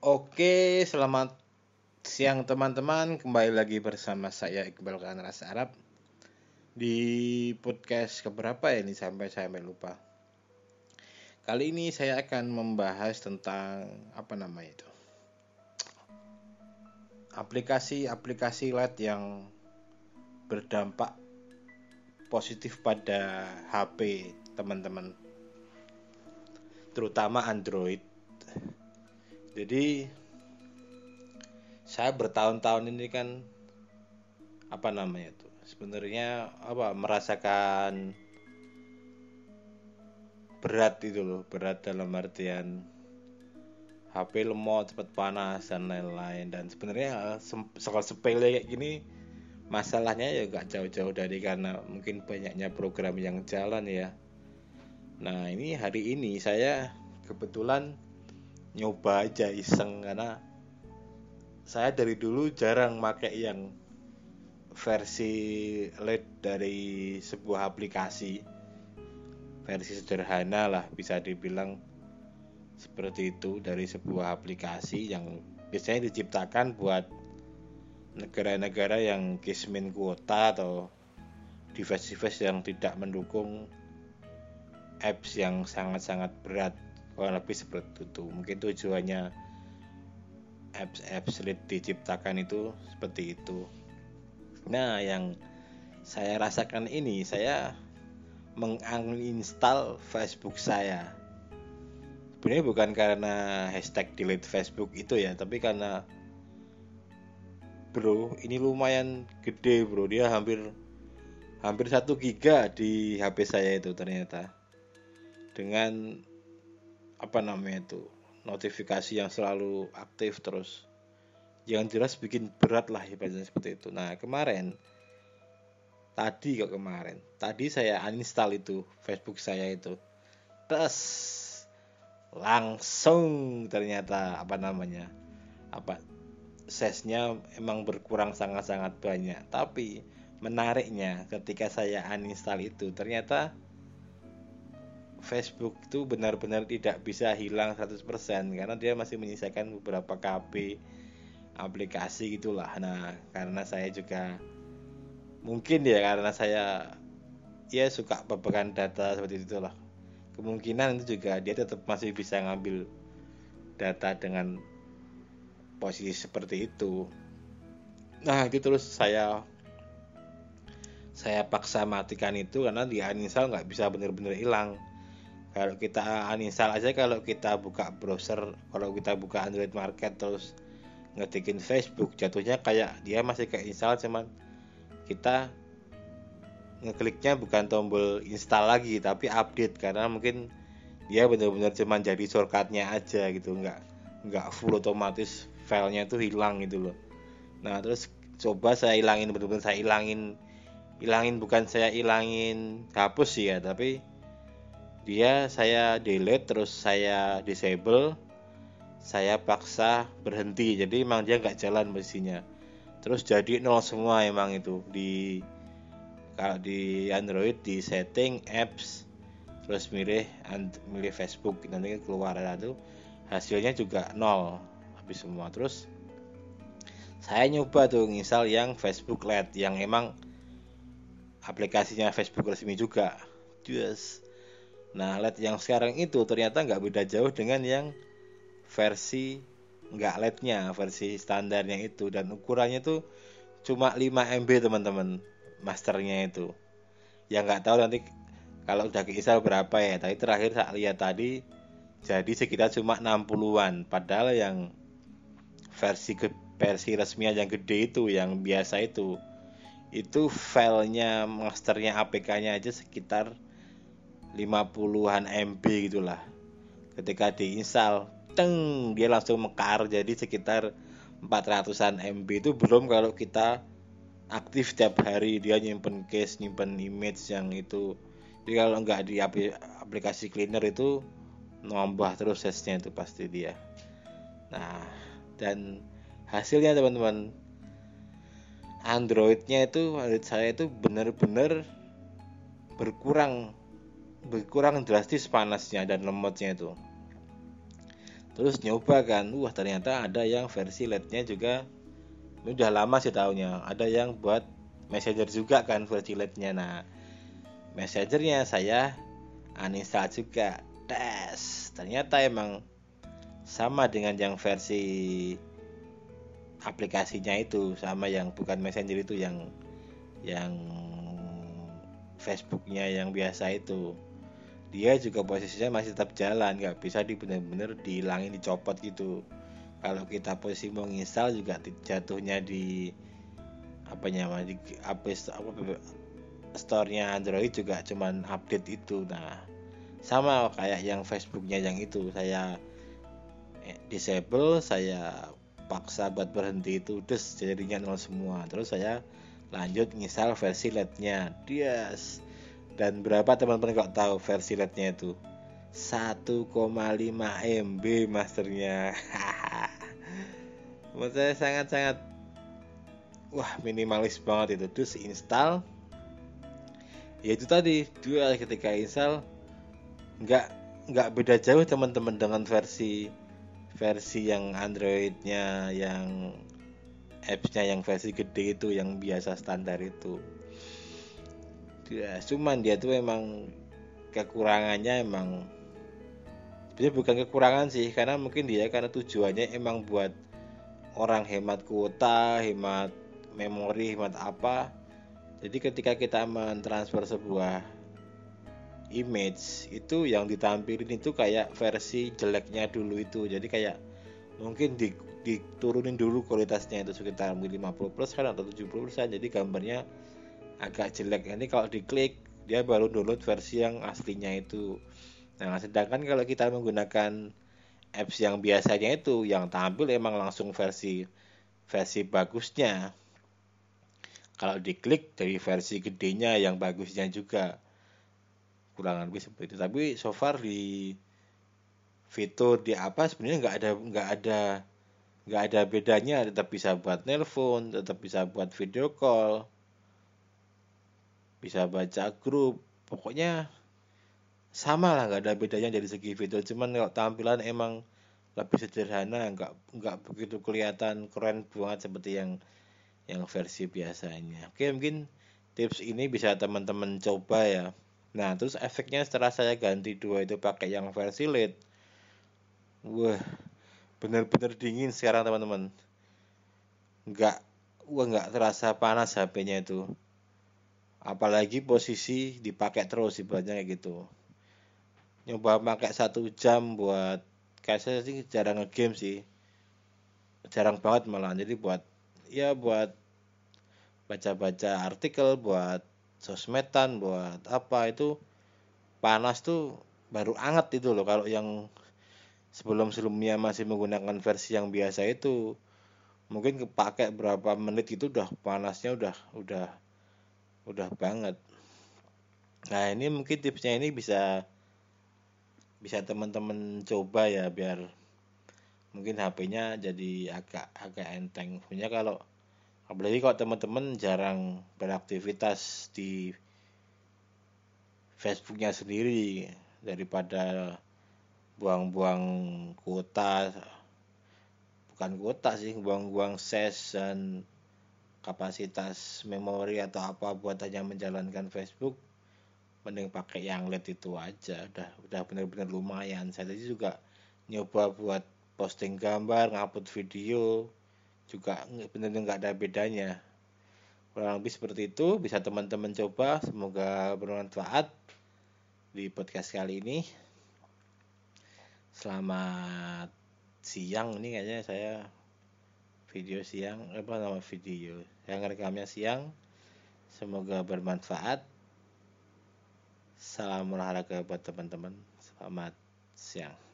Oke, selamat siang teman-teman. Kembali lagi bersama saya Iqbal Kanras Arab. Di podcast keberapa ya ini? Sampai saya lupa. Kali ini saya akan membahas tentang apa namanya itu? Aplikasi-aplikasi LED yang berdampak positif pada HP teman-teman, terutama Android jadi saya bertahun-tahun ini kan apa namanya itu sebenarnya apa merasakan berat itu loh berat dalam artian HP lemot cepat panas dan lain-lain. Dan sebenarnya soal sepele kayak gini masalahnya ya gak jauh-jauh dari karena mungkin banyaknya program yang jalan ya. Nah ini hari ini saya kebetulan nyoba aja iseng karena saya dari dulu jarang pakai yang versi LED dari sebuah aplikasi. Versi sederhana lah bisa dibilang seperti itu dari sebuah aplikasi yang biasanya diciptakan buat negara-negara yang kismin kuota atau device-device yang tidak mendukung apps yang sangat-sangat berat kurang lebih seperti itu. Mungkin tujuannya apps apps lead diciptakan itu seperti itu. Nah yang saya rasakan ini saya menginstal Facebook saya. Sebenarnya bukan karena hashtag delete Facebook itu ya tapi karena bro ini lumayan gede bro. Dia hampir hampir satu giga di HP saya itu ternyata. Dengan apa namanya itu notifikasi yang selalu aktif terus. Yang jelas bikin berat lah ibaratnya seperti itu. Nah kemarin tadi kok kemarin tadi saya uninstall itu Facebook saya itu. Tes langsung ternyata apa namanya apa sesnya emang berkurang sangat-sangat banyak. Tapi menariknya ketika saya uninstall itu ternyata Facebook itu benar-benar tidak bisa hilang 100% karena dia masih menyisakan beberapa KB aplikasi gitulah. Nah, karena saya juga mungkin ya karena saya ya suka pepekan data seperti itulah. Kemungkinan itu juga dia tetap masih bisa ngambil data dengan posisi seperti itu. Nah, itu terus saya saya paksa matikan itu karena di uninstall nggak bisa benar-benar hilang kalau kita uninstall aja kalau kita buka browser kalau kita buka Android Market terus ngetikin Facebook jatuhnya kayak dia masih kayak install cuman kita ngekliknya bukan tombol install lagi tapi update karena mungkin dia benar-benar cuma jadi shortcutnya aja gitu nggak nggak full otomatis filenya itu hilang gitu loh. Nah terus coba saya hilangin benar-benar saya hilangin hilangin bukan saya hilangin hapus ya tapi dia saya delete terus saya disable saya paksa berhenti. Jadi emang dia nggak jalan mesinnya terus jadi nol semua emang itu di kalau di Android di setting apps terus milih milih Facebook. Nanti keluar itu hasilnya juga nol habis semua. Terus saya nyoba tuh ngisal yang Facebook Lite yang emang aplikasinya Facebook resmi juga. Just Nah, LED yang sekarang itu ternyata nggak beda jauh dengan yang versi nggak LED-nya, versi standarnya itu dan ukurannya tuh cuma 5 MB teman-teman masternya itu. Yang nggak tahu nanti kalau udah keisal berapa ya. Tapi terakhir saya lihat tadi jadi sekitar cuma 60-an. Padahal yang versi ke versi resmi yang gede itu yang biasa itu itu filenya masternya APK-nya aja sekitar 50-an MB gitulah. Ketika diinstal teng dia langsung mekar. Jadi sekitar 400-an MB itu belum kalau kita aktif setiap hari. Dia nyimpen case nyimpen image yang itu. Jadi kalau nggak di aplikasi cleaner itu nambah terus sesnya itu pasti dia. Nah dan hasilnya teman-teman Androidnya itu Android saya itu benar-benar berkurang berkurang drastis panasnya dan lemotnya itu. Terus nyoba kan wah ternyata ada yang versi LED-nya juga ini udah lama sih tahunya ada yang buat messenger juga kan versi LED-nya. Nah messengernya saya uninstall juga. Tes! Ternyata emang sama dengan yang versi aplikasinya itu sama yang bukan messenger itu yang yang Facebooknya yang biasa itu dia juga posisinya masih tetap jalan nggak bisa di bener-bener dihilangin dicopot gitu. Kalau kita posisi mau install juga jatuhnya di apa namanya di apa, apa store-nya Android juga cuman update itu. Nah sama kayak yang Facebooknya yang itu saya eh, disable saya paksa buat berhenti itu terus jadinya nol semua. Terus saya lanjut install versi LED-nya. Yes dan berapa teman-teman kok tahu versi LED-nya itu? 1,5 MB masternya. Menurut saya sangat-sangat wah minimalis banget itu. Terus install ya itu tadi dua ketika install nggak nggak beda jauh teman-teman dengan versi versi yang Androidnya yang appsnya yang versi gede itu yang biasa standar itu ya cuman dia tuh emang kekurangannya emang sebenarnya bukan kekurangan sih karena mungkin dia karena tujuannya emang buat orang hemat kuota hemat memori hemat apa. Jadi ketika kita mentransfer sebuah image itu yang ditampilin itu kayak versi jeleknya dulu itu. Jadi kayak mungkin di, diturunin dulu kualitasnya itu sekitar 50% atau 70% jadi gambarnya agak jelek. Ini kalau diklik dia baru download versi yang aslinya itu. Nah sedangkan kalau kita menggunakan apps yang biasanya itu yang tampil emang langsung versi versi bagusnya. Kalau diklik dari versi gedenya yang bagusnya juga. Kurang lebih seperti itu. Tapi so far di fitur di apa sebenarnya nggak ada nggak ada nggak ada bedanya. Tetap bisa buat nelpon tetap bisa buat video call bisa baca grup. Pokoknya sama lah nggak ada bedanya dari segi video cuman kalau tampilan emang lebih sederhana nggak nggak begitu kelihatan keren banget seperti yang yang versi biasanya. Oke mungkin tips ini bisa teman-teman coba ya. Nah terus efeknya setelah saya ganti dua itu pakai yang versi LED. Wah bener-bener dingin sekarang teman-teman. Nggak wah nggak terasa panas HP-nya itu apalagi posisi dipakai terus ibaratnya kayak gitu. Nyoba pakai satu jam buat kayak saya sih jarang ngegame sih. Jarang banget malah. Jadi buat ya buat baca-baca artikel buat sosmedan buat apa itu panas tuh baru anget itu loh. Kalau yang sebelum-sebelumnya masih menggunakan versi yang biasa itu mungkin kepake berapa menit itu udah panasnya udah udah udah banget. Nah ini mungkin tipsnya ini bisa bisa teman-teman coba ya biar mungkin HP-nya jadi agak agak enteng. Punya kalau apalagi kalau teman-teman jarang beraktivitas di Facebooknya sendiri daripada buang-buang kuota. Bukan kuota sih buang-buang ses dan kapasitas memori atau apa buat hanya menjalankan Facebook mending pakai yang LED itu aja. Udah udah benar-benar lumayan. Saya tadi juga nyoba buat posting gambar ngupload video juga benar-benar nggak ada bedanya. Kurang lebih seperti itu. Bisa teman-teman coba. Semoga bermanfaat di podcast kali ini. Selamat siang ini kayaknya saya video siang apa nama video? Yang rekamnya siang. Semoga bermanfaat. Salam olahraga buat teman-teman. Selamat siang